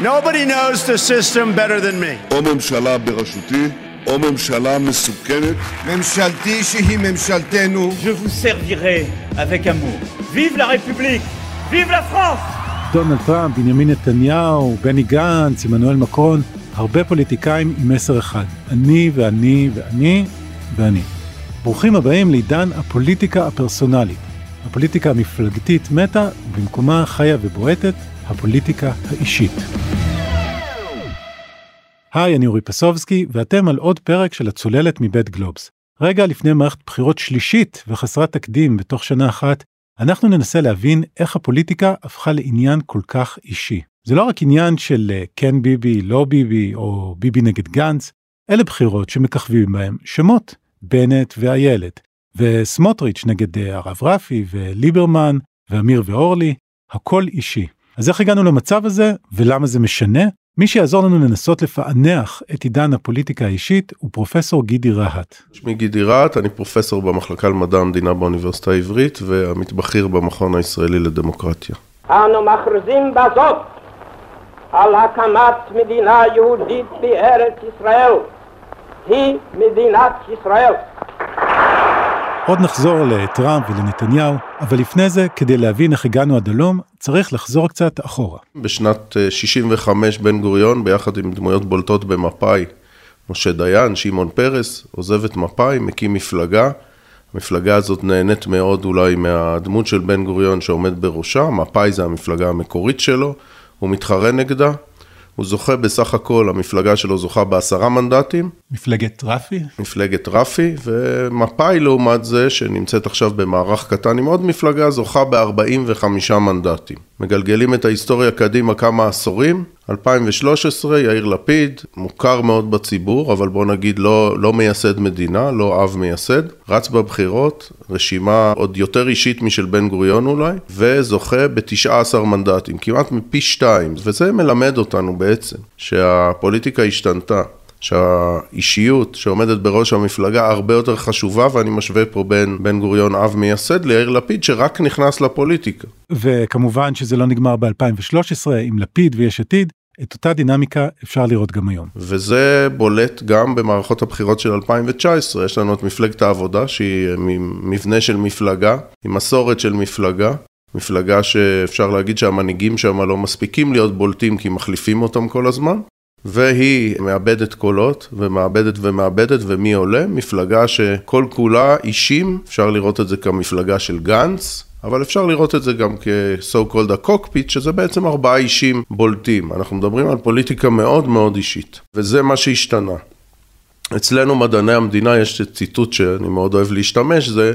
Nobody knows the system better than me. או ממשלה בראשותי, או ממשלה מסוכנת. ממשלתי שהיא ממשלתנו. Je vous servirai avec amour. Vive la République! Vive la France! דונלד טראמפ, בנימין נתניהו, בני גנץ, עמנואל מקרון, הרבה פוליטיקאים עם מסר אחד, אני ואני ואני ואני. ברוכים הבאים לעידן הפוליטיקה הפרסונלית. הפוליטיקה המפלגתית מתה, ובמקומה חיה ובועטת הפוליטיקה האישית. היי, אני אורי פסובסקי, ואתם על עוד פרק של הצוללת מבית גלובס. רגע לפני מערכת בחירות שלישית וחסרת תקדים בתוך שנה אחת, אנחנו ננסה להבין איך הפוליטיקה הפכה לעניין כל כך אישי. זה לא רק עניין של אה, כן ביבי, לא ביבי, או ביבי נגד גנץ, אלה בחירות שמככבים בהם שמות, בנט ואיילת, וסמוטריץ' נגד אה, הרב רפי וליברמן ואמיר ואורלי, הכל אישי. אז איך הגענו למצב הזה ולמה זה משנה? מי שיעזור לנו לנסות לפענח את עידן הפוליטיקה האישית הוא פרופסור גידי רהט. שמי גידי רהט, אני פרופסור במחלקה למדע המדינה באוניברסיטה העברית והמתבכיר במכון הישראלי לדמוקרטיה. אנו מכריזים בזאת על הקמת מדינה יהודית בארץ ישראל. היא מדינת ישראל. עוד נחזור לטראמפ ולנתניהו, אבל לפני זה, כדי להבין איך הגענו עד הלום, צריך לחזור קצת אחורה. בשנת 65 אה, בן גוריון, ביחד עם דמויות בולטות במפא"י, משה דיין, שמעון פרס, עוזב את מפא"י, מקים מפלגה. המפלגה הזאת נהנית מאוד אולי מהדמות של בן גוריון שעומד בראשה, מפא"י זה המפלגה המקורית שלו, הוא מתחרה נגדה. הוא זוכה בסך הכל, המפלגה שלו זוכה בעשרה מנדטים. מפלגת רפי? מפלגת רפי, ומפא"י לעומת זה, שנמצאת עכשיו במערך קטן עם עוד מפלגה, זוכה ב-45 מנדטים. מגלגלים את ההיסטוריה קדימה כמה עשורים, 2013, יאיר לפיד, מוכר מאוד בציבור, אבל בוא נגיד לא, לא מייסד מדינה, לא אב מייסד, רץ בבחירות, רשימה עוד יותר אישית משל בן גוריון אולי, וזוכה ב-19 מנדטים, כמעט מפי שתיים, וזה מלמד אותנו בעצם שהפוליטיקה השתנתה. שהאישיות שעומדת בראש המפלגה הרבה יותר חשובה, ואני משווה פה בין בן גוריון אב מייסד ליאיר לפיד שרק נכנס לפוליטיקה. וכמובן שזה לא נגמר ב-2013 עם לפיד ויש עתיד, את אותה דינמיקה אפשר לראות גם היום. וזה בולט גם במערכות הבחירות של 2019, יש לנו את מפלגת העבודה שהיא מבנה של מפלגה, עם מסורת של מפלגה. מפלגה שאפשר להגיד שהמנהיגים שם לא מספיקים להיות בולטים כי מחליפים אותם כל הזמן, והיא מאבדת קולות, ומאבדת ומאבדת, ומי עולה? מפלגה שכל כולה אישים, אפשר לראות את זה כמפלגה של גנץ, אבל אפשר לראות את זה גם כ-so called הקוקפיט, שזה בעצם ארבעה אישים בולטים. אנחנו מדברים על פוליטיקה מאוד מאוד אישית, וזה מה שהשתנה. אצלנו מדעני המדינה יש ציטוט שאני מאוד אוהב להשתמש, זה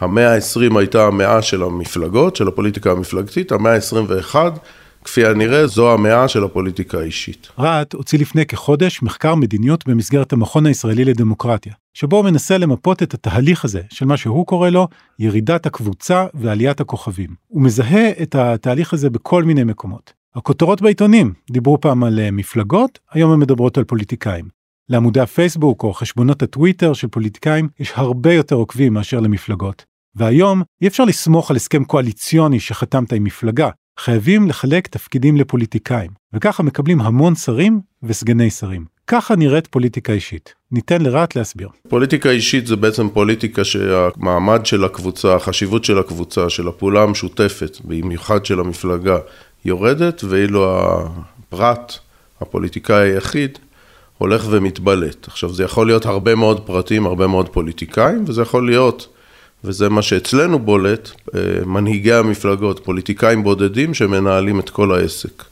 המאה ה-20 הייתה המאה של המפלגות, של הפוליטיקה המפלגתית, המאה ה-21 כפי הנראה, זו המאה של הפוליטיקה האישית. רהט הוציא לפני כחודש מחקר מדיניות במסגרת המכון הישראלי לדמוקרטיה, שבו הוא מנסה למפות את התהליך הזה של מה שהוא קורא לו ירידת הקבוצה ועליית הכוכבים. הוא מזהה את התהליך הזה בכל מיני מקומות. הכותרות בעיתונים דיברו פעם על אה, מפלגות, היום הן מדברות על פוליטיקאים. לעמודי הפייסבוק או חשבונות הטוויטר של פוליטיקאים יש הרבה יותר עוקבים מאשר למפלגות. והיום אי אפשר לסמוך על הסכם קואליציוני שחתמת עם מפלגה, חייבים לחלק תפקידים לפוליטיקאים, וככה מקבלים המון שרים וסגני שרים. ככה נראית פוליטיקה אישית. ניתן לרהט להסביר. פוליטיקה אישית זה בעצם פוליטיקה שהמעמד של הקבוצה, החשיבות של הקבוצה, של הפעולה המשותפת, במיוחד של המפלגה, יורדת, ואילו הפרט, הפוליטיקאי היחיד, הולך ומתבלט. עכשיו, זה יכול להיות הרבה מאוד פרטים, הרבה מאוד פוליטיקאים, וזה יכול להיות וזה מה שאצלנו בולט, אה, מנהיגי המפלגות, פוליטיקאים בודדים שמנהלים את כל העסק.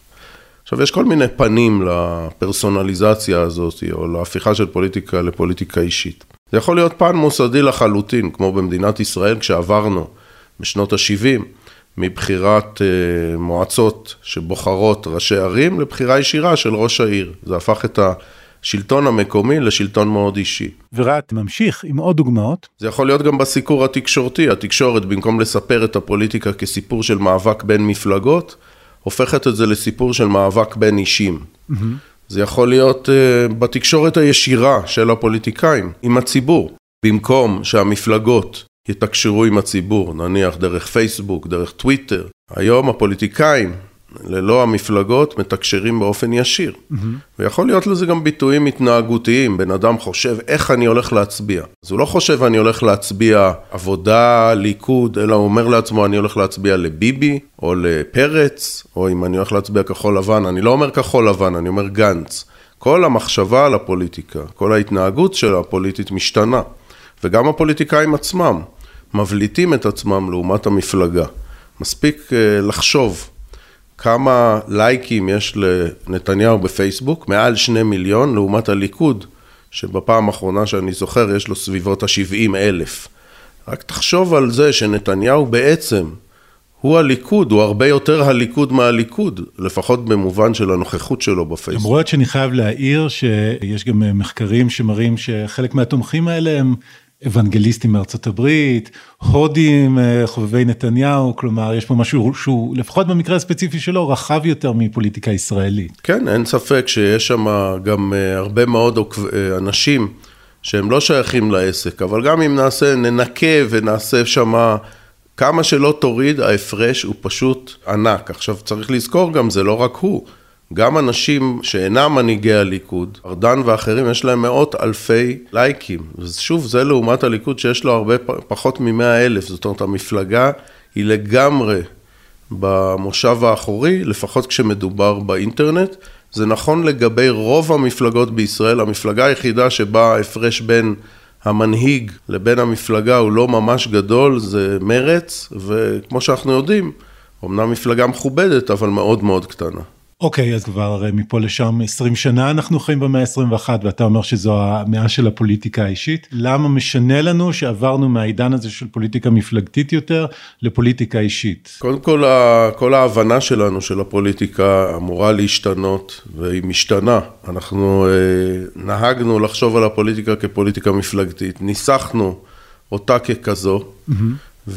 עכשיו, יש כל מיני פנים לפרסונליזציה הזאת, או להפיכה של פוליטיקה לפוליטיקה אישית. זה יכול להיות פן מוסדי לחלוטין, כמו במדינת ישראל, כשעברנו בשנות ה-70, מבחירת אה, מועצות שבוחרות ראשי ערים לבחירה ישירה של ראש העיר. זה הפך את ה... השלטון המקומי לשלטון מאוד אישי. ורהט ממשיך עם עוד דוגמאות. זה יכול להיות גם בסיקור התקשורתי, התקשורת במקום לספר את הפוליטיקה כסיפור של מאבק בין מפלגות, הופכת את זה לסיפור של מאבק בין אישים. Mm-hmm. זה יכול להיות uh, בתקשורת הישירה של הפוליטיקאים, עם הציבור. במקום שהמפלגות יתקשרו עם הציבור, נניח דרך פייסבוק, דרך טוויטר, היום הפוליטיקאים ללא המפלגות, מתקשרים באופן ישיר. Mm-hmm. ויכול להיות לזה גם ביטויים התנהגותיים. בן אדם חושב, איך אני הולך להצביע? אז הוא לא חושב, אני הולך להצביע עבודה, ליכוד, אלא הוא אומר לעצמו, אני הולך להצביע לביבי, או לפרץ, או אם אני הולך להצביע כחול לבן. אני לא אומר כחול לבן, אני אומר גנץ. כל המחשבה על הפוליטיקה, כל ההתנהגות של הפוליטית משתנה. וגם הפוליטיקאים עצמם מבליטים את עצמם לעומת המפלגה. מספיק אה, לחשוב כמה לייקים יש לנתניהו בפייסבוק, מעל שני מיליון, לעומת הליכוד, שבפעם האחרונה שאני זוכר יש לו סביבות ה-70 אלף. רק תחשוב על זה שנתניהו בעצם הוא הליכוד, הוא הרבה יותר הליכוד מהליכוד, לפחות במובן של הנוכחות שלו בפייסבוק. למרות שאני חייב להעיר שיש גם מחקרים שמראים שחלק מהתומכים האלה הם אוונגליסטים מארצות הברית, הודים, אה, חובבי נתניהו, כלומר יש פה משהו שהוא לפחות במקרה הספציפי שלו רחב יותר מפוליטיקה ישראלית. כן, אין ספק שיש שם גם אה, הרבה מאוד אה, אנשים שהם לא שייכים לעסק, אבל גם אם נעשה, ננקה ונעשה שם כמה שלא תוריד, ההפרש הוא פשוט ענק. עכשיו צריך לזכור גם, זה לא רק הוא. גם אנשים שאינם מנהיגי הליכוד, ארדן ואחרים, יש להם מאות אלפי לייקים. ושוב, זה לעומת הליכוד שיש לו הרבה פחות ממאה אלף. זאת אומרת, המפלגה היא לגמרי במושב האחורי, לפחות כשמדובר באינטרנט. זה נכון לגבי רוב המפלגות בישראל, המפלגה היחידה שבה ההפרש בין המנהיג לבין המפלגה הוא לא ממש גדול, זה מרץ, וכמו שאנחנו יודעים, אמנם מפלגה מכובדת, אבל מאוד מאוד קטנה. אוקיי, אז כבר אה, מפה לשם 20 שנה אנחנו חיים במאה ה-21 ואתה אומר שזו המאה של הפוליטיקה האישית. למה משנה לנו שעברנו מהעידן הזה של פוליטיקה מפלגתית יותר לפוליטיקה אישית? קודם כל, כל ההבנה שלנו של הפוליטיקה אמורה להשתנות והיא משתנה. אנחנו אה, נהגנו לחשוב על הפוליטיקה כפוליטיקה מפלגתית, ניסחנו אותה ככזו, mm-hmm.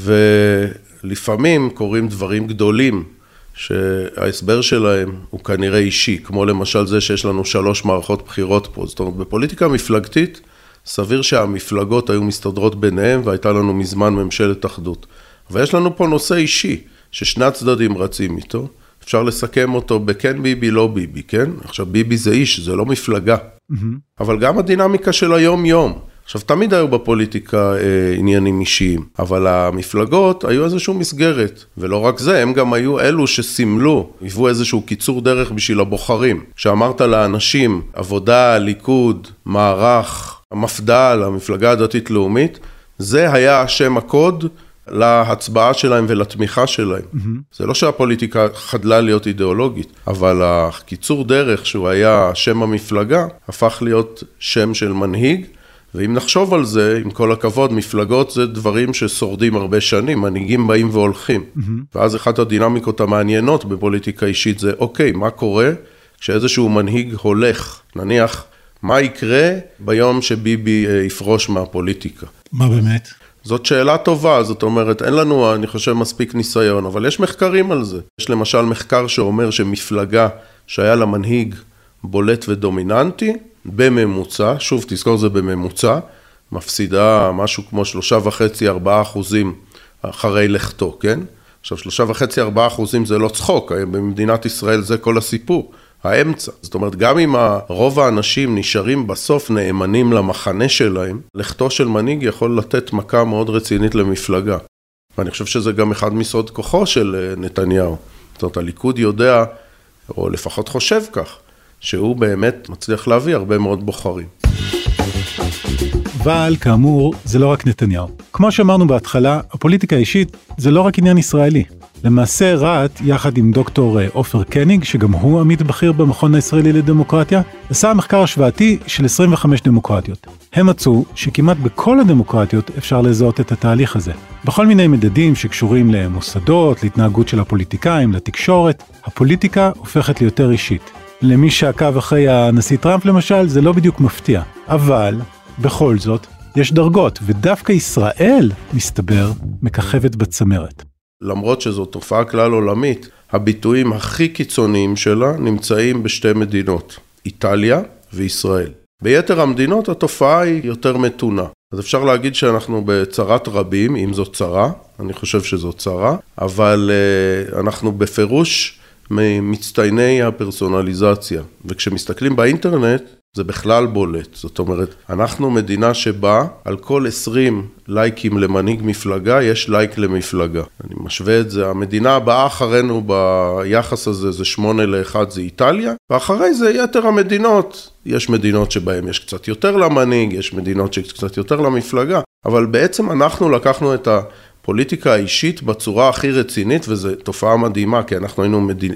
ולפעמים קורים דברים גדולים. שההסבר שלהם הוא כנראה אישי, כמו למשל זה שיש לנו שלוש מערכות בחירות פה. זאת אומרת, בפוליטיקה מפלגתית, סביר שהמפלגות היו מסתדרות ביניהם והייתה לנו מזמן ממשלת אחדות. ויש לנו פה נושא אישי, ששני הצדדים רצים איתו. אפשר לסכם אותו בכן ביבי, לא ביבי, כן? עכשיו, ביבי זה איש, זה לא מפלגה. Mm-hmm. אבל גם הדינמיקה של היום-יום. עכשיו, תמיד היו בפוליטיקה אה, עניינים אישיים, אבל המפלגות היו איזושהי מסגרת, ולא רק זה, הם גם היו אלו שסימלו, היוו איזשהו קיצור דרך בשביל הבוחרים. כשאמרת לאנשים, עבודה, ליכוד, מערך, המפד"ל, המפלגה הדתית-לאומית, זה היה השם הקוד להצבעה שלהם ולתמיכה שלהם. Mm-hmm. זה לא שהפוליטיקה חדלה להיות אידיאולוגית, אבל הקיצור דרך שהוא היה שם המפלגה, הפך להיות שם של מנהיג. ואם נחשוב על זה, עם כל הכבוד, מפלגות זה דברים ששורדים הרבה שנים, מנהיגים באים והולכים. Mm-hmm. ואז אחת הדינמיקות המעניינות בפוליטיקה אישית זה, אוקיי, מה קורה כשאיזשהו מנהיג הולך? נניח, מה יקרה ביום שביבי אה, יפרוש מהפוליטיקה? מה באמת? זאת שאלה טובה, זאת אומרת, אין לנו, אני חושב, מספיק ניסיון, אבל יש מחקרים על זה. יש למשל מחקר שאומר שמפלגה שהיה לה מנהיג בולט ודומיננטי, בממוצע, שוב תזכור זה בממוצע, מפסידה משהו כמו שלושה וחצי, ארבעה אחוזים אחרי לכתו, כן? עכשיו שלושה וחצי, ארבעה אחוזים זה לא צחוק, במדינת ישראל זה כל הסיפור, האמצע. זאת אומרת, גם אם רוב האנשים נשארים בסוף נאמנים למחנה שלהם, לכתו של מנהיג יכול לתת מכה מאוד רצינית למפלגה. ואני חושב שזה גם אחד מסוד כוחו של אה, נתניהו. זאת אומרת, הליכוד יודע, או לפחות חושב כך, שהוא באמת מצליח להביא הרבה מאוד בוחרים. אבל כאמור, זה לא רק נתניהו. כמו שאמרנו בהתחלה, הפוליטיקה האישית זה לא רק עניין ישראלי. למעשה רהט, יחד עם דוקטור אה, עופר קניג, שגם הוא עמית בכיר במכון הישראלי לדמוקרטיה, עשה מחקר השוואתי של 25 דמוקרטיות. הם מצאו שכמעט בכל הדמוקרטיות אפשר לזהות את התהליך הזה. בכל מיני מדדים שקשורים למוסדות, להתנהגות של הפוליטיקאים, לתקשורת, הפוליטיקה הופכת ליותר אישית. למי שעקב אחרי הנשיא טראמפ למשל, זה לא בדיוק מפתיע. אבל, בכל זאת, יש דרגות, ודווקא ישראל, מסתבר, מככבת בצמרת. למרות שזו תופעה כלל עולמית, הביטויים הכי קיצוניים שלה נמצאים בשתי מדינות, איטליה וישראל. ביתר המדינות התופעה היא יותר מתונה. אז אפשר להגיד שאנחנו בצרת רבים, אם זו צרה, אני חושב שזו צרה, אבל uh, אנחנו בפירוש ממצטייני הפרסונליזציה, וכשמסתכלים באינטרנט זה בכלל בולט, זאת אומרת, אנחנו מדינה שבה על כל 20 לייקים למנהיג מפלגה, יש לייק למפלגה. אני משווה את זה, המדינה הבאה אחרינו ביחס הזה זה 8 ל-1 זה איטליה, ואחרי זה יתר המדינות, יש מדינות שבהן יש קצת יותר למנהיג, יש מדינות שקצת יותר למפלגה, אבל בעצם אנחנו לקחנו את ה... פוליטיקה האישית בצורה הכי רצינית, וזו תופעה מדהימה, כי אנחנו היינו מדיד...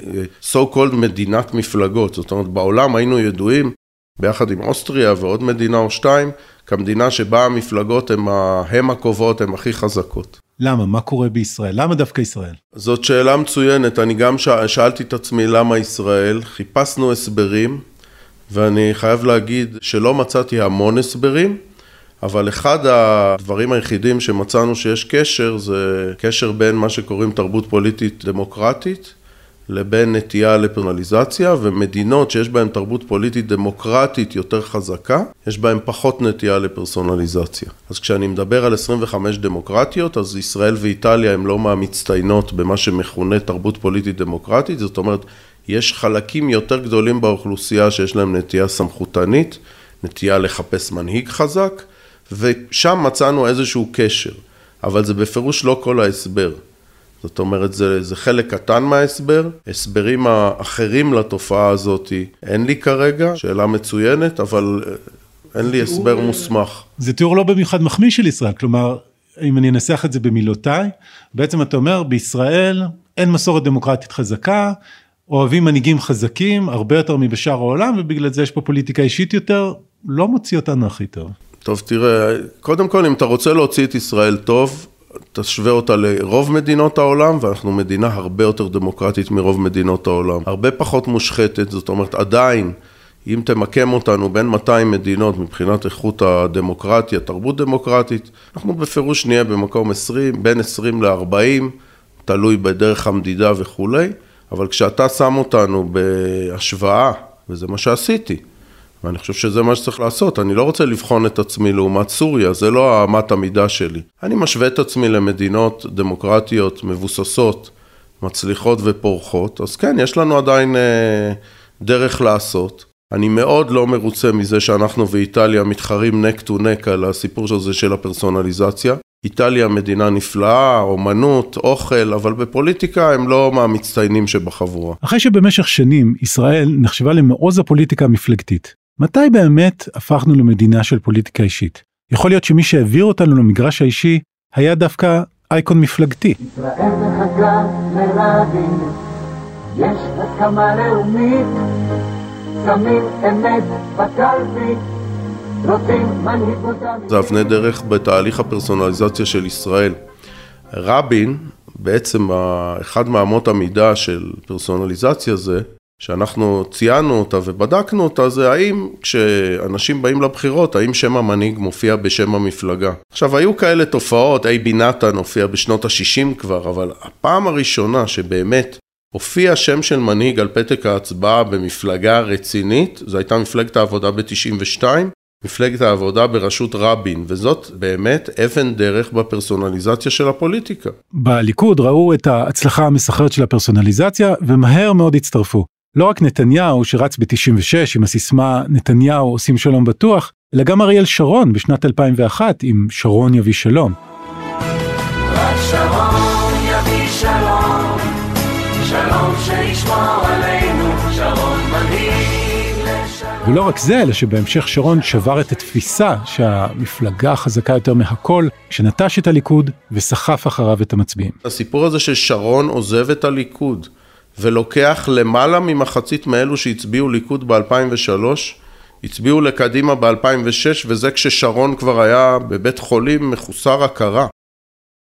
so called מדינת מפלגות, זאת אומרת בעולם היינו ידועים ביחד עם אוסטריה ועוד מדינה או שתיים, כמדינה שבה המפלגות הן הקובעות, הן הכי חזקות. למה? מה קורה בישראל? למה דווקא ישראל? זאת שאלה מצוינת, אני גם שאלתי את עצמי למה ישראל, חיפשנו הסברים, ואני חייב להגיד שלא מצאתי המון הסברים, אבל אחד הדברים היחידים שמצאנו שיש קשר, זה קשר בין מה שקוראים תרבות פוליטית דמוקרטית, לבין נטייה לפרנליזציה, ומדינות שיש בהן תרבות פוליטית דמוקרטית יותר חזקה, יש בהן פחות נטייה לפרסונליזציה. אז כשאני מדבר על 25 דמוקרטיות, אז ישראל ואיטליה הן לא מהמצטיינות במה שמכונה תרבות פוליטית דמוקרטית, זאת אומרת, יש חלקים יותר גדולים באוכלוסייה שיש להם נטייה סמכותנית, נטייה לחפש מנהיג חזק, ושם מצאנו איזשהו קשר, אבל זה בפירוש לא כל ההסבר. זאת אומרת, זה, זה חלק קטן מההסבר. הסברים האחרים לתופעה הזאת אין לי כרגע, שאלה מצוינת, אבל אה, אין לי הסבר מוסמך. זה תיאור לא במיוחד מחמיא של ישראל, כלומר, אם אני אנסח את זה במילותיי, בעצם אתה אומר, בישראל אין מסורת דמוקרטית חזקה, אוהבים מנהיגים חזקים, הרבה יותר מבשאר העולם, ובגלל זה יש פה פוליטיקה אישית יותר, לא מוציא אותנו הכי טוב. טוב, תראה, קודם כל, אם אתה רוצה להוציא את ישראל טוב, תשווה אותה לרוב מדינות העולם, ואנחנו מדינה הרבה יותר דמוקרטית מרוב מדינות העולם. הרבה פחות מושחתת, זאת אומרת, עדיין, אם תמקם אותנו בין 200 מדינות מבחינת איכות הדמוקרטיה, תרבות דמוקרטית, אנחנו בפירוש נהיה במקום 20, בין 20 ל-40, תלוי בדרך המדידה וכולי, אבל כשאתה שם אותנו בהשוואה, וזה מה שעשיתי, ואני חושב שזה מה שצריך לעשות, אני לא רוצה לבחון את עצמי לעומת סוריה, זה לא אמת המידה שלי. אני משווה את עצמי למדינות דמוקרטיות מבוססות, מצליחות ופורחות, אז כן, יש לנו עדיין אה, דרך לעשות. אני מאוד לא מרוצה מזה שאנחנו ואיטליה מתחרים נק טו נק על הסיפור הזה של הפרסונליזציה. איטליה מדינה נפלאה, אומנות, אוכל, אבל בפוליטיקה הם לא מהמצטיינים שבחבורה. אחרי שבמשך שנים ישראל נחשבה למעוז הפוליטיקה המפלגתית, מתי באמת הפכנו למדינה של פוליטיקה אישית? יכול להיות שמי שהעביר אותנו למגרש האישי היה דווקא אייקון מפלגתי. ישראל מחכה לרבין, יש הסכמה לאומית, שמים אמת בקלפי. זה אבני דרך בתהליך הפרסונליזציה של ישראל. רבין, בעצם אחד מאמות המידה של פרסונליזציה זה שאנחנו ציינו אותה ובדקנו אותה זה האם כשאנשים באים לבחירות, האם שם המנהיג מופיע בשם המפלגה. עכשיו היו כאלה תופעות, אייבי נתן הופיע בשנות ה-60 כבר, אבל הפעם הראשונה שבאמת הופיע שם של מנהיג על פתק ההצבעה במפלגה רצינית, זו הייתה מפלגת העבודה ב-92, מפלגת העבודה בראשות רבין, וזאת באמת אבן דרך בפרסונליזציה של הפוליטיקה. בליכוד ראו את ההצלחה המסחררת של הפרסונליזציה ומהר מאוד הצטרפו. לא רק נתניהו שרץ ב-96 עם הסיסמה נתניהו עושים שלום בטוח, אלא גם אריאל שרון בשנת 2001 עם שרון יביא שלום. רק שרון יביא שלום, שלום שישמור עלינו, שרון מנהיג לשלום. ולא רק זה, אלא שבהמשך שרון שבר את התפיסה שהמפלגה חזקה יותר מהכל, שנטש את הליכוד וסחף אחריו את המצביעים. הסיפור הזה ששרון עוזב את הליכוד. ולוקח למעלה ממחצית מאלו שהצביעו ליכוד ב-2003, הצביעו לקדימה ב-2006, וזה כששרון כבר היה בבית חולים מחוסר הכרה.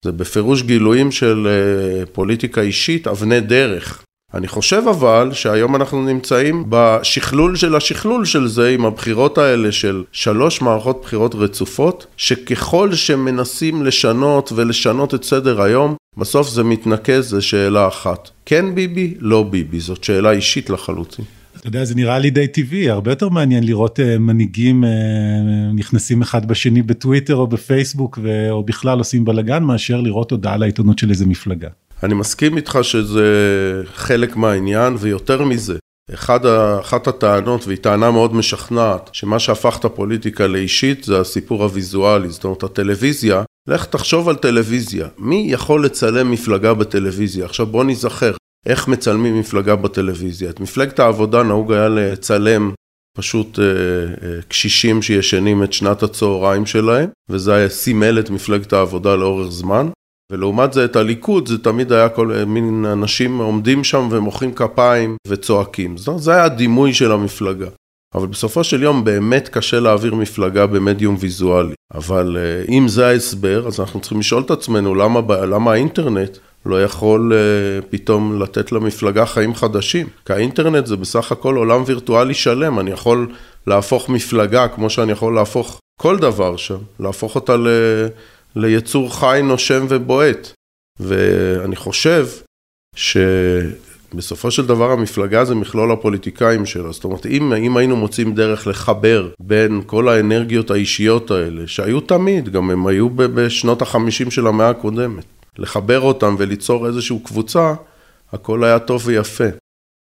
זה בפירוש גילויים של אה, פוליטיקה אישית, אבני דרך. אני חושב אבל שהיום אנחנו נמצאים בשכלול של השכלול של זה עם הבחירות האלה של שלוש מערכות בחירות רצופות, שככל שמנסים לשנות ולשנות את סדר היום, בסוף זה מתנקז לשאלה אחת, כן ביבי, לא ביבי, זאת שאלה אישית לחלוטין. אתה יודע, זה נראה לי די טבעי, הרבה יותר מעניין לראות uh, מנהיגים uh, נכנסים אחד בשני בטוויטר או בפייסבוק ו... או בכלל עושים בלאגן, מאשר לראות הודעה לעיתונות של איזה מפלגה. אני מסכים איתך שזה חלק מהעניין, ויותר מזה, אחד, אחת הטענות, והיא טענה מאוד משכנעת, שמה שהפך את הפוליטיקה לאישית זה הסיפור הוויזואלי, זאת אומרת הטלוויזיה, לך תחשוב על טלוויזיה, מי יכול לצלם מפלגה בטלוויזיה? עכשיו בוא נזכר, איך מצלמים מפלגה בטלוויזיה? את מפלגת העבודה נהוג היה לצלם פשוט אה, אה, קשישים שישנים את שנת הצהריים שלהם, וזה היה סימל את מפלגת העבודה לאורך זמן. ולעומת זה את הליכוד, זה תמיד היה כל מין אנשים עומדים שם ומוחאים כפיים וצועקים. אומרת, זה היה הדימוי של המפלגה. אבל בסופו של יום באמת קשה להעביר מפלגה במדיום ויזואלי. אבל אה, אם זה ההסבר, אז אנחנו צריכים לשאול את עצמנו למה, למה האינטרנט לא יכול uh, פתאום לתת למפלגה חיים חדשים. כי האינטרנט זה בסך הכל עולם וירטואלי שלם, אני יכול להפוך מפלגה כמו שאני יכול להפוך כל דבר שם, להפוך אותה ל... ליצור חי, נושם ובועט. ואני חושב שבסופו של דבר המפלגה זה מכלול הפוליטיקאים שלה. זאת אומרת, אם, אם היינו מוצאים דרך לחבר בין כל האנרגיות האישיות האלה, שהיו תמיד, גם הם היו בשנות החמישים של המאה הקודמת, לחבר אותם וליצור איזושהי קבוצה, הכל היה טוב ויפה.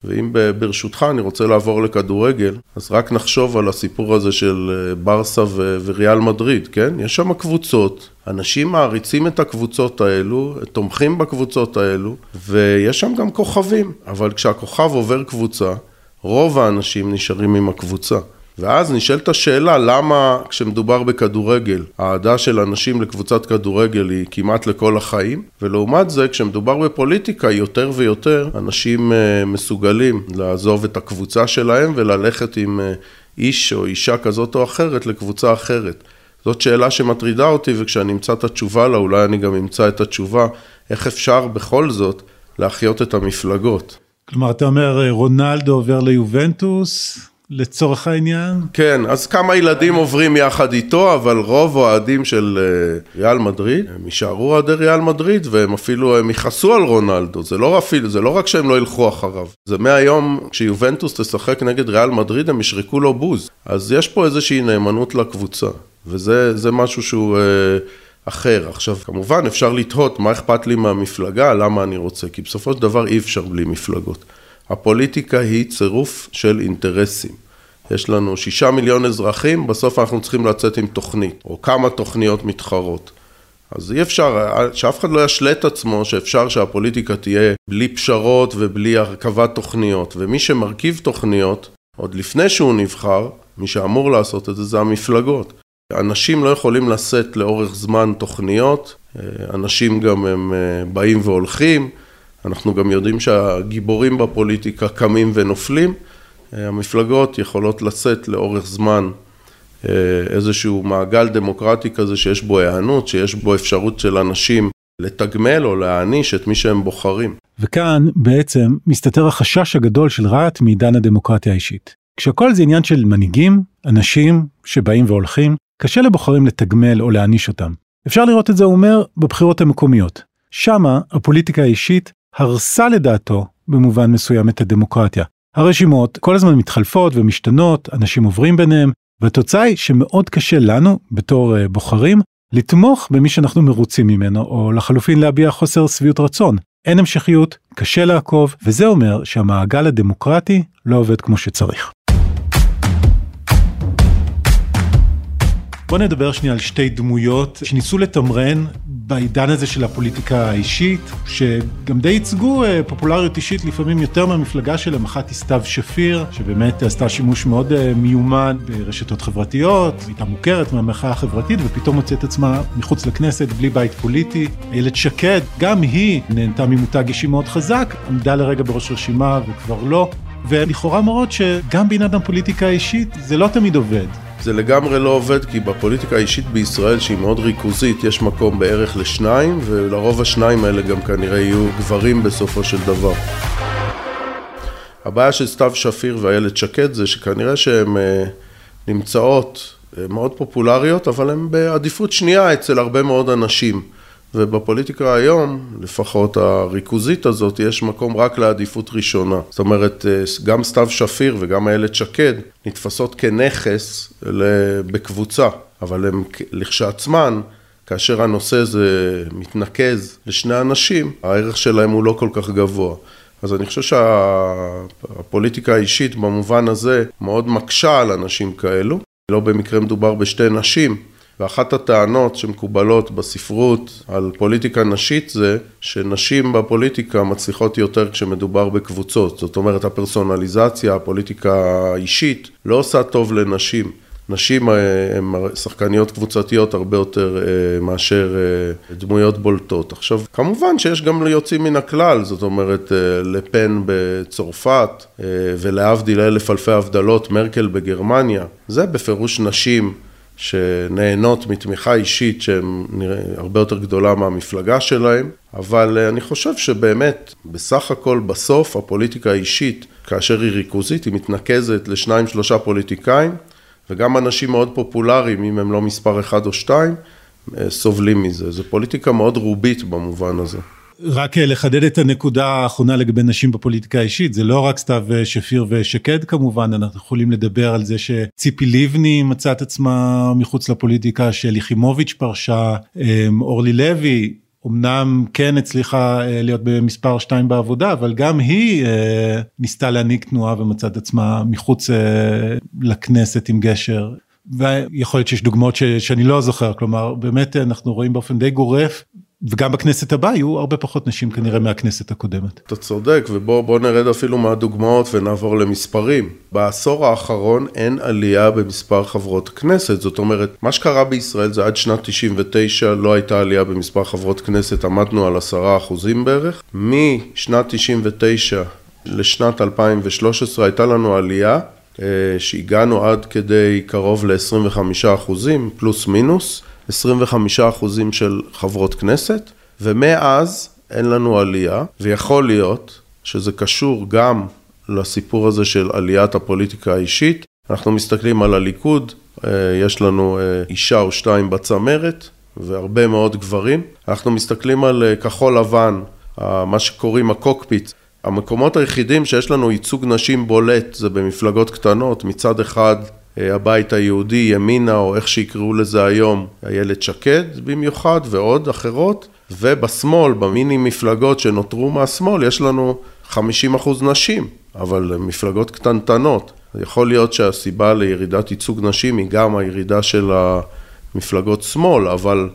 ואם ברשותך אני רוצה לעבור לכדורגל, אז רק נחשוב על הסיפור הזה של אה, ברסה וריאל מדריד, כן? יש שם קבוצות, אנשים מעריצים את הקבוצות האלו, תומכים בקבוצות האלו, ויש שם גם כוכבים, אבל כשהכוכב עובר קבוצה, רוב האנשים נשארים עם הקבוצה. ואז נשאלת השאלה למה כשמדובר בכדורגל, האהדה של אנשים לקבוצת כדורגל היא כמעט לכל החיים, ולעומת זה כשמדובר בפוליטיקה יותר ויותר אנשים אה, מסוגלים לעזוב את הקבוצה שלהם וללכת עם אה, איש או אישה כזאת או אחרת לקבוצה אחרת. זאת שאלה שמטרידה אותי וכשאני אמצא את התשובה לה אולי אני גם אמצא את התשובה איך אפשר בכל זאת להחיות את המפלגות. כלומר אתה אומר רונלדו עובר ליובנטוס לצורך העניין? כן, אז כמה ילדים עוברים יחד איתו, אבל רוב אוהדים של אה, ריאל מדריד, הם יישארו אוהדי ריאל מדריד, והם אפילו, הם יכעסו על רונלדו, זה לא אפילו, זה לא רק שהם לא ילכו אחריו, זה מהיום, כשיובנטוס תשחק נגד ריאל מדריד, הם ישרקו לו בוז. אז יש פה איזושהי נאמנות לקבוצה, וזה משהו שהוא... אה, אחר. עכשיו, כמובן אפשר לתהות מה אכפת לי מהמפלגה, למה אני רוצה, כי בסופו של דבר אי אפשר בלי מפלגות. הפוליטיקה היא צירוף של אינטרסים. יש לנו שישה מיליון אזרחים, בסוף אנחנו צריכים לצאת עם תוכנית, או כמה תוכניות מתחרות. אז אי אפשר, שאף אחד לא ישלה את עצמו שאפשר שהפוליטיקה תהיה בלי פשרות ובלי הרכבת תוכניות. ומי שמרכיב תוכניות, עוד לפני שהוא נבחר, מי שאמור לעשות את זה, זה המפלגות. אנשים לא יכולים לשאת לאורך זמן תוכניות, אנשים גם הם אה, באים והולכים. אנחנו גם יודעים שהגיבורים בפוליטיקה קמים ונופלים. אה, המפלגות יכולות לשאת לאורך זמן אה, איזשהו מעגל דמוקרטי כזה שיש בו היענות, שיש בו אפשרות של אנשים לתגמל או להעניש את מי שהם בוחרים. וכאן בעצם מסתתר החשש הגדול של רהט מעידן הדמוקרטיה האישית. כשהכל זה עניין של מנהיגים, אנשים שבאים והולכים, קשה לבוחרים לתגמל או להעניש אותם. אפשר לראות את זה, הוא אומר, בבחירות המקומיות. שמה הפוליטיקה האישית הרסה לדעתו במובן מסוים את הדמוקרטיה. הרשימות כל הזמן מתחלפות ומשתנות, אנשים עוברים ביניהם, והתוצאה היא שמאוד קשה לנו, בתור uh, בוחרים, לתמוך במי שאנחנו מרוצים ממנו, או לחלופין להביע חוסר שביעות רצון. אין המשכיות, קשה לעקוב, וזה אומר שהמעגל הדמוקרטי לא עובד כמו שצריך. בוא נדבר שנייה על שתי דמויות שניסו לתמרן בעידן הזה של הפוליטיקה האישית, שגם די ייצגו אה, פופולריות אישית לפעמים יותר מהמפלגה שלהם, אחת היא סתיו שפיר, שבאמת עשתה שימוש מאוד אה, מיומן ברשתות חברתיות, הייתה מוכרת מהמחאה החברתית ופתאום מוצאת עצמה מחוץ לכנסת בלי בית פוליטי. איילת שקד, גם היא נהנתה ממותג אישי מאוד חזק, עמדה לרגע בראש רשימה וכבר לא, ולכאורה מראות שגם בעניין הפוליטיקה האישית זה לא תמיד עובד. זה לגמרי לא עובד, כי בפוליטיקה האישית בישראל, שהיא מאוד ריכוזית, יש מקום בערך לשניים, ולרוב השניים האלה גם כנראה יהיו גברים בסופו של דבר. הבעיה של סתיו שפיר ואיילת שקד זה שכנראה שהן אה, נמצאות אה, מאוד פופולריות, אבל הן בעדיפות שנייה אצל הרבה מאוד אנשים. ובפוליטיקה היום, לפחות הריכוזית הזאת, יש מקום רק לעדיפות ראשונה. זאת אומרת, אה, גם סתיו שפיר וגם איילת שקד נתפסות כנכס בקבוצה, אבל הן לכשעצמן כאשר הנושא הזה מתנקז לשני אנשים, הערך שלהם הוא לא כל כך גבוה. אז אני חושב שהפוליטיקה האישית במובן הזה מאוד מקשה על אנשים כאלו. לא במקרה מדובר בשתי נשים. ואחת הטענות שמקובלות בספרות על פוליטיקה נשית זה שנשים בפוליטיקה מצליחות יותר כשמדובר בקבוצות. זאת אומרת, הפרסונליזציה, הפוליטיקה האישית, לא עושה טוב לנשים. נשים הן שחקניות קבוצתיות הרבה יותר אה, מאשר אה, דמויות בולטות. עכשיו, כמובן שיש גם יוצאים מן הכלל, זאת אומרת, אה, לפן בצרפת ולהבדיל אלף אלפי הבדלות, מרקל בגרמניה, זה בפירוש נשים שנהנות מתמיכה אישית שהן הרבה יותר גדולה מהמפלגה שלהם, אבל אני חושב שבאמת, בסך הכל בסוף הפוליטיקה האישית, כאשר היא ריכוזית, היא מתנקזת לשניים שלושה פוליטיקאים, וגם אנשים מאוד פופולריים, אם הם לא מספר אחד או שתיים, סובלים מזה. זו פוליטיקה מאוד רובית במובן הזה. רק לחדד את הנקודה האחרונה לגבי נשים בפוליטיקה האישית, זה לא רק סתיו שפיר ושקד כמובן, אנחנו יכולים לדבר על זה שציפי לבני מצאה את עצמה מחוץ לפוליטיקה, שלי יחימוביץ' פרשה, אמ, אורלי לוי, אמנם כן הצליחה אה, להיות במספר 2 בעבודה, אבל גם היא אה, ניסתה להנהיג תנועה ומצאה את עצמה מחוץ אה, לכנסת עם גשר. ויכול להיות שיש דוגמאות ש, שאני לא זוכר, כלומר באמת אנחנו רואים באופן די גורף וגם בכנסת הבאה יהיו הרבה פחות נשים כנראה מהכנסת הקודמת. אתה צודק, ובוא נרד אפילו מהדוגמאות ונעבור למספרים. בעשור האחרון אין עלייה במספר חברות כנסת, זאת אומרת, מה שקרה בישראל זה עד שנת 99 לא הייתה עלייה במספר חברות כנסת, עמדנו על עשרה אחוזים בערך. משנת 99 לשנת 2013 הייתה לנו עלייה אה, שהגענו עד כדי קרוב ל-25 אחוזים, פלוס מינוס. 25 אחוזים של חברות כנסת, ומאז אין לנו עלייה, ויכול להיות שזה קשור גם לסיפור הזה של עליית הפוליטיקה האישית. אנחנו מסתכלים על הליכוד, אה, יש לנו אה, אישה או שתיים בצמרת, והרבה מאוד גברים. אנחנו מסתכלים על אה, כחול לבן, מה שקוראים הקוקפיט. המקומות היחידים שיש לנו ייצוג נשים בולט זה במפלגות קטנות, מצד אחד הבית היהודי, ימינה, או איך שיקראו לזה היום, איילת שקד במיוחד, ועוד אחרות, ובשמאל, במיני מפלגות שנותרו מהשמאל, יש לנו 50 אחוז נשים, אבל מפלגות קטנטנות. יכול להיות שהסיבה לירידת ייצוג נשים היא גם הירידה של המפלגות שמאל, אבל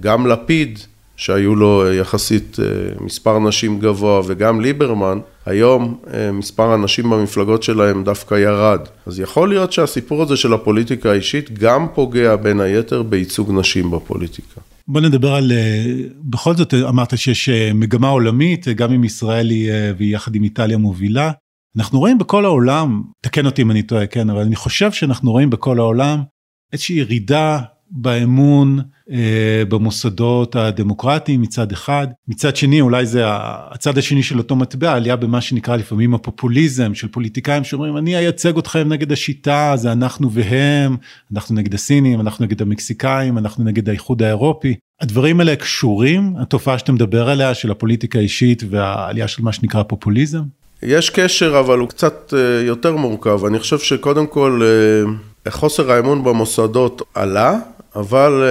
גם לפיד שהיו לו אה, יחסית אה, מספר נשים גבוה, וגם ליברמן, היום אה, מספר הנשים במפלגות שלהם דווקא ירד. אז יכול להיות שהסיפור הזה של הפוליטיקה האישית גם פוגע בין היתר בייצוג נשים בפוליטיקה. בוא נדבר על, בכל זאת אמרת שיש מגמה עולמית, גם עם ישראל היא, והיא יחד עם איטליה מובילה. אנחנו רואים בכל העולם, תקן אותי אם אני טועה, כן, אבל אני חושב שאנחנו רואים בכל העולם איזושהי ירידה באמון אה, במוסדות הדמוקרטיים מצד אחד, מצד שני אולי זה הצד השני של אותו מטבע, עלייה במה שנקרא לפעמים הפופוליזם של פוליטיקאים שאומרים אני אייצג אתכם נגד השיטה, זה אנחנו והם, אנחנו נגד הסינים, אנחנו נגד המקסיקאים, אנחנו נגד האיחוד האירופי. הדברים האלה קשורים, התופעה שאתה מדבר עליה של הפוליטיקה האישית והעלייה של מה שנקרא פופוליזם? יש קשר אבל הוא קצת אה, יותר מורכב, אני חושב שקודם כל אה, חוסר האמון במוסדות עלה, אבל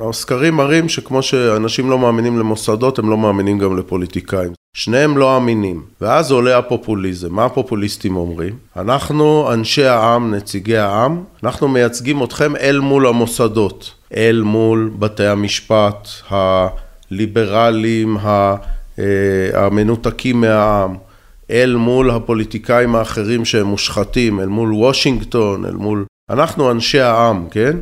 uh, הסקרים מראים שכמו שאנשים לא מאמינים למוסדות, הם לא מאמינים גם לפוליטיקאים. שניהם לא אמינים, ואז עולה הפופוליזם. מה הפופוליסטים אומרים? אנחנו, אנשי העם, נציגי העם, אנחנו מייצגים אתכם אל מול המוסדות, אל מול בתי המשפט, הליברליים, אה, המנותקים מהעם, אל מול הפוליטיקאים האחרים שהם מושחתים, אל מול וושינגטון, אל מול... אנחנו אנשי העם, כן?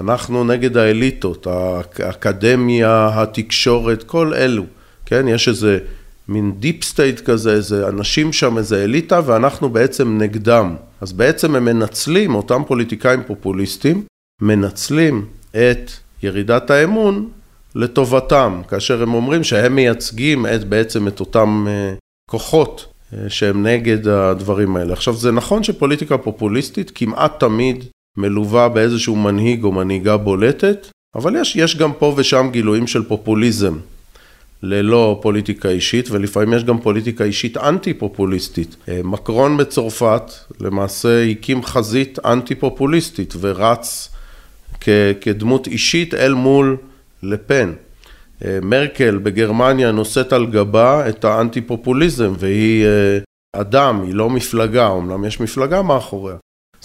אנחנו נגד האליטות, האקדמיה, התקשורת, כל אלו, כן? יש איזה מין deep state כזה, איזה אנשים שם, איזה אליטה, ואנחנו בעצם נגדם. אז בעצם הם מנצלים, אותם פוליטיקאים פופוליסטים, מנצלים את ירידת האמון לטובתם, כאשר הם אומרים שהם מייצגים את, בעצם את אותם uh, כוחות uh, שהם נגד הדברים האלה. עכשיו, זה נכון שפוליטיקה פופוליסטית כמעט תמיד מלווה באיזשהו מנהיג או מנהיגה בולטת, אבל יש, יש גם פה ושם גילויים של פופוליזם ללא פוליטיקה אישית, ולפעמים יש גם פוליטיקה אישית אנטי-פופוליסטית. אה, מקרון בצרפת למעשה הקים חזית אנטי-פופוליסטית ורץ כ, כדמות אישית אל מול לפן. אה, מרקל בגרמניה נושאת על גבה את האנטי-פופוליזם, והיא אה, אדם, היא לא מפלגה, אמנם יש מפלגה מאחוריה.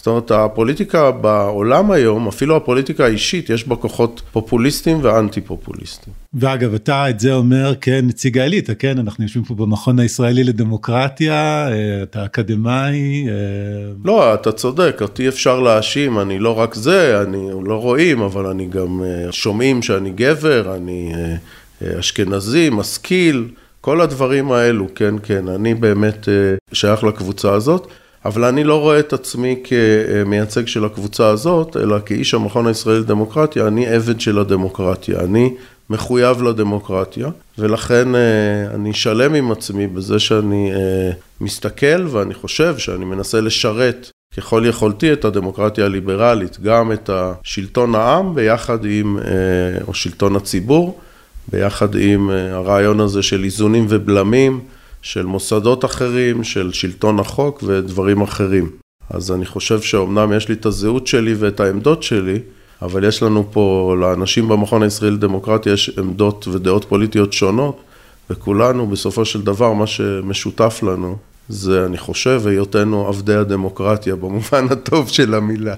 זאת אומרת, הפוליטיקה בעולם היום, אפילו הפוליטיקה האישית, יש בה כוחות פופוליסטיים ואנטי פופוליסטיים. ואגב, אתה את זה אומר כנציג האליטה, כן? אנחנו יושבים פה במכון הישראלי לדמוקרטיה, אה, אתה אקדמאי. אה, לא, אתה צודק, אותי אפשר להאשים, אני לא רק זה, אני לא רואים, אבל אני גם אה, שומעים שאני גבר, אני אשכנזי, משכיל, כל הדברים האלו, כן, כן, אני באמת שייך לקבוצה הזאת. אבל אני לא רואה את עצמי כמייצג של הקבוצה הזאת, אלא כאיש המכון הישראלי לדמוקרטיה, אני עבד של הדמוקרטיה, אני מחויב לדמוקרטיה, ולכן אה, אני שלם עם עצמי בזה שאני אה, מסתכל ואני חושב שאני מנסה לשרת ככל יכולתי את הדמוקרטיה הליברלית, גם את השלטון העם ביחד עם, אה, או שלטון הציבור, ביחד עם הרעיון הזה של איזונים ובלמים. של מוסדות אחרים, של שלטון החוק ודברים אחרים. אז אני חושב שאומנם יש לי את הזהות שלי ואת העמדות שלי, אבל יש לנו פה, לאנשים במכון הישראלי לדמוקרטיה יש עמדות ודעות פוליטיות שונות, וכולנו בסופו של דבר, מה שמשותף לנו, זה, אני חושב, היותנו עבדי הדמוקרטיה, במובן הטוב של המילה.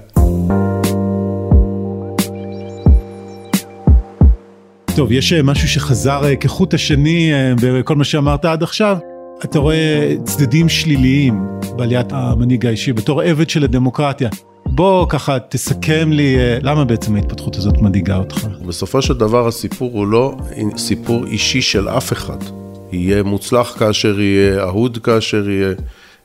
טוב, יש אה, משהו שחזר אה, כחוט השני אה, בכל מה שאמרת עד עכשיו. אתה רואה צדדים שליליים בעליית המנהיג האישי בתור עבד של הדמוקרטיה. בוא ככה תסכם לי אה, למה בעצם ההתפתחות הזאת מדאיגה אותך. בסופו של דבר הסיפור הוא לא סיפור אישי של אף אחד. יהיה מוצלח כאשר יהיה, אהוד כאשר יהיה.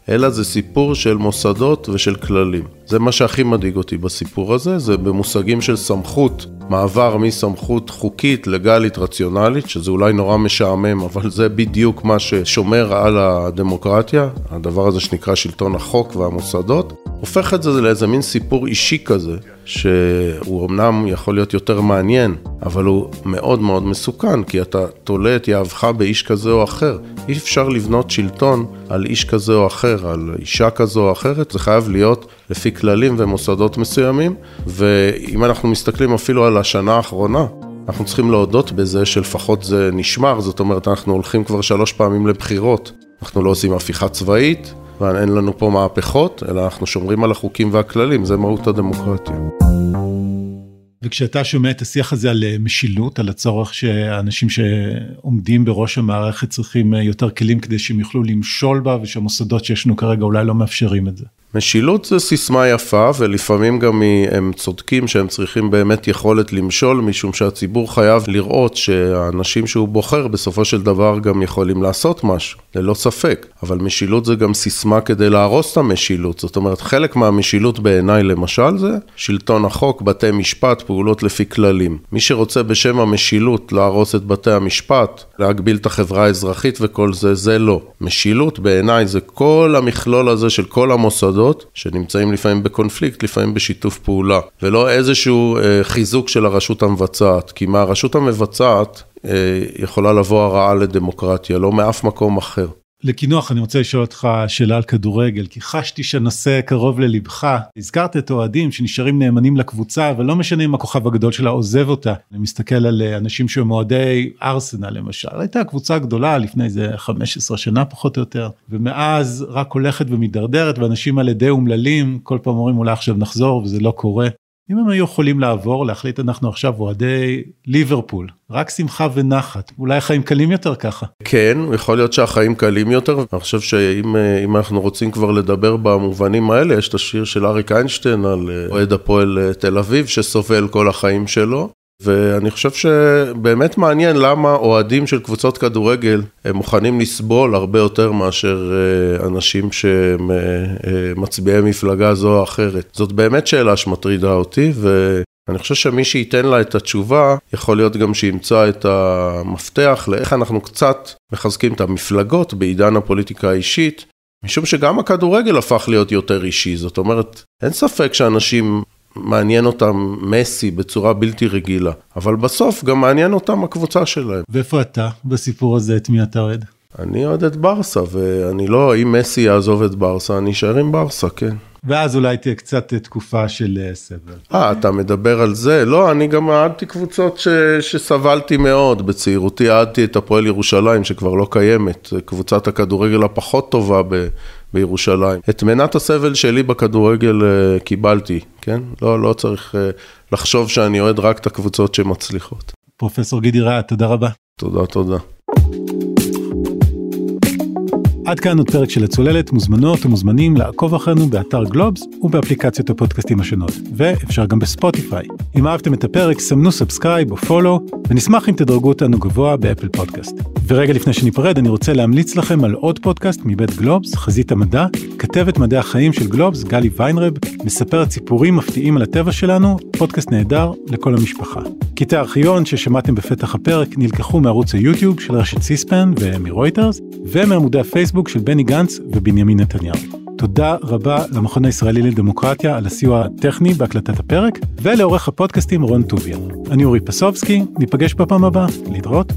אלא זה סיפור של מוסדות ושל כללים. זה מה שהכי מדאיג אותי בסיפור הזה, זה במושגים של סמכות, מעבר מסמכות חוקית, לגלית, רציונלית, שזה אולי נורא משעמם, אבל זה בדיוק מה ששומר על הדמוקרטיה, הדבר הזה שנקרא שלטון החוק והמוסדות, הופך את זה לאיזה מין סיפור אישי כזה, שהוא אמנם יכול להיות יותר מעניין, אבל הוא מאוד מאוד מסוכן, כי אתה תולה את יהבך באיש כזה או אחר. אי אפשר לבנות שלטון על איש כזה או אחר, על אישה כזו או אחרת, זה חייב להיות לפי כללים ומוסדות מסוימים, ואם אנחנו מסתכלים אפילו על השנה האחרונה, אנחנו צריכים להודות בזה שלפחות זה נשמר, זאת אומרת, אנחנו הולכים כבר שלוש פעמים לבחירות. אנחנו לא עושים הפיכה צבאית, ואין לנו פה מהפכות, אלא אנחנו שומרים על החוקים והכללים, זה מהות הדמוקרטיה. וכשאתה שומע את השיח הזה על אה, משילות, על הצורך שאנשים שעומדים בראש המערכת צריכים אה, יותר כלים כדי שהם יוכלו למשול בה, ושהמוסדות שיש לנו כרגע אולי לא מאפשרים את זה. משילות זה סיסמה יפה, ולפעמים גם הם צודקים שהם צריכים באמת יכולת למשול, משום שהציבור חייב לראות שהאנשים שהוא בוחר בסופו של דבר גם יכולים לעשות משהו, ללא ספק. אבל משילות זה גם סיסמה כדי להרוס את המשילות. זאת אומרת, חלק מהמשילות בעיניי למשל זה שלטון החוק, בתי משפט, פעולות לפי כללים. מי שרוצה בשם המשילות להרוס את בתי המשפט, להגביל את החברה האזרחית וכל זה, זה לא. משילות בעיניי זה כל המכלול הזה של כל המוסדות. מוסדות שנמצאים לפעמים בקונפליקט, לפעמים בשיתוף פעולה, ולא איזשהו אה, חיזוק של הרשות המבצעת, כי מהרשות המבצעת אה, יכולה לבוא הרעה לדמוקרטיה, לא מאף מקום אחר. לקינוח אני רוצה לשאול אותך שאלה על כדורגל כי חשתי שהנושא קרוב ללבך. הזכרת את אוהדים שנשארים נאמנים לקבוצה ולא משנה אם הכוכב הגדול שלה עוזב אותה. אני מסתכל על אה, אנשים שהם אוהדי ארסנל למשל. הייתה קבוצה גדולה לפני איזה 15 שנה פחות או יותר ומאז רק הולכת ומידרדרת ואנשים האלה די אומללים. כל פעם אומרים אולי עכשיו נחזור וזה לא קורה אם הם היו יכולים לעבור, להחליט אנחנו עכשיו אוהדי ליברפול, רק שמחה ונחת, אולי החיים קלים יותר ככה. כן, יכול להיות שהחיים קלים יותר, אני חושב שאם אנחנו רוצים כבר לדבר במובנים האלה, יש את השיר של אריק איינשטיין על אה, אוהד הפועל אה, תל אביב, שסובל כל החיים שלו. ואני חושב שבאמת מעניין למה אוהדים של קבוצות כדורגל הם מוכנים לסבול הרבה יותר מאשר אה, אנשים שהם אה, אה, מצביעי מפלגה זו או אחרת. זאת באמת שאלה שמטרידה אותי, ואני חושב שמי שייתן לה את התשובה, יכול להיות גם שימצא את המפתח לאיך אנחנו קצת מחזקים את המפלגות בעידן הפוליטיקה האישית. משום שגם הכדורגל הפך להיות יותר אישי, זאת אומרת, אין ספק שאנשים מעניין אותם מסי בצורה בלתי רגילה, אבל בסוף גם מעניין אותם הקבוצה שלהם. ואיפה אתה בסיפור הזה, את מי אתה אוהד? אני אוהד את ברסה, ואני לא, אם מסי יעזוב את ברסה, אני אשאר עם ברסה, כן. ואז אולי תהיה קצת תקופה של אה, סבל. אה, אתה מדבר על זה? לא, אני גם אהדתי קבוצות ש... שסבלתי מאוד. בצעירותי אהדתי את הפועל ירושלים, שכבר לא קיימת. קבוצת הכדורגל הפחות טובה ב... בירושלים. את מנת הסבל שלי בכדורגל uh, קיבלתי, כן? לא, לא צריך uh, לחשוב שאני אוהד רק את הקבוצות שמצליחות. פרופסור גידי רהט, תודה רבה. תודה, תודה. עד כאן עוד פרק של הצוללת, מוזמנות ומוזמנים לעקוב אחרינו באתר גלובס ובאפליקציות הפודקאסטים השונות, ואפשר גם בספוטיפיי. אם אהבתם את הפרק, סמנו subscribe או follow, ונשמח אם תדרגו אותנו גבוה באפל פודקאסט. ורגע לפני שניפרד, אני רוצה להמליץ לכם על עוד פודקאסט מבית גלובס, חזית המדע, כתבת מדעי החיים של גלובס, גלי ויינרב, מספרת סיפורים מפתיעים על הטבע שלנו, פודקאסט נהדר לכל המשפחה. קטעי הארכיון ששמעתם בפתח הפרק נלקחו מערוץ היוטיוב של רשת סיספן ומרויטרס, ומעמודי הפייסבוק של בני גנץ ובנימין נתניהו. תודה רבה למכון הישראלי לדמוקרטיה על הסיוע הטכני בהקלטת הפרק, ולעורך הפודקאסטים רון טוביה. אני אורי פסובסקי, ניפגש בפעם הבאה, להתראות.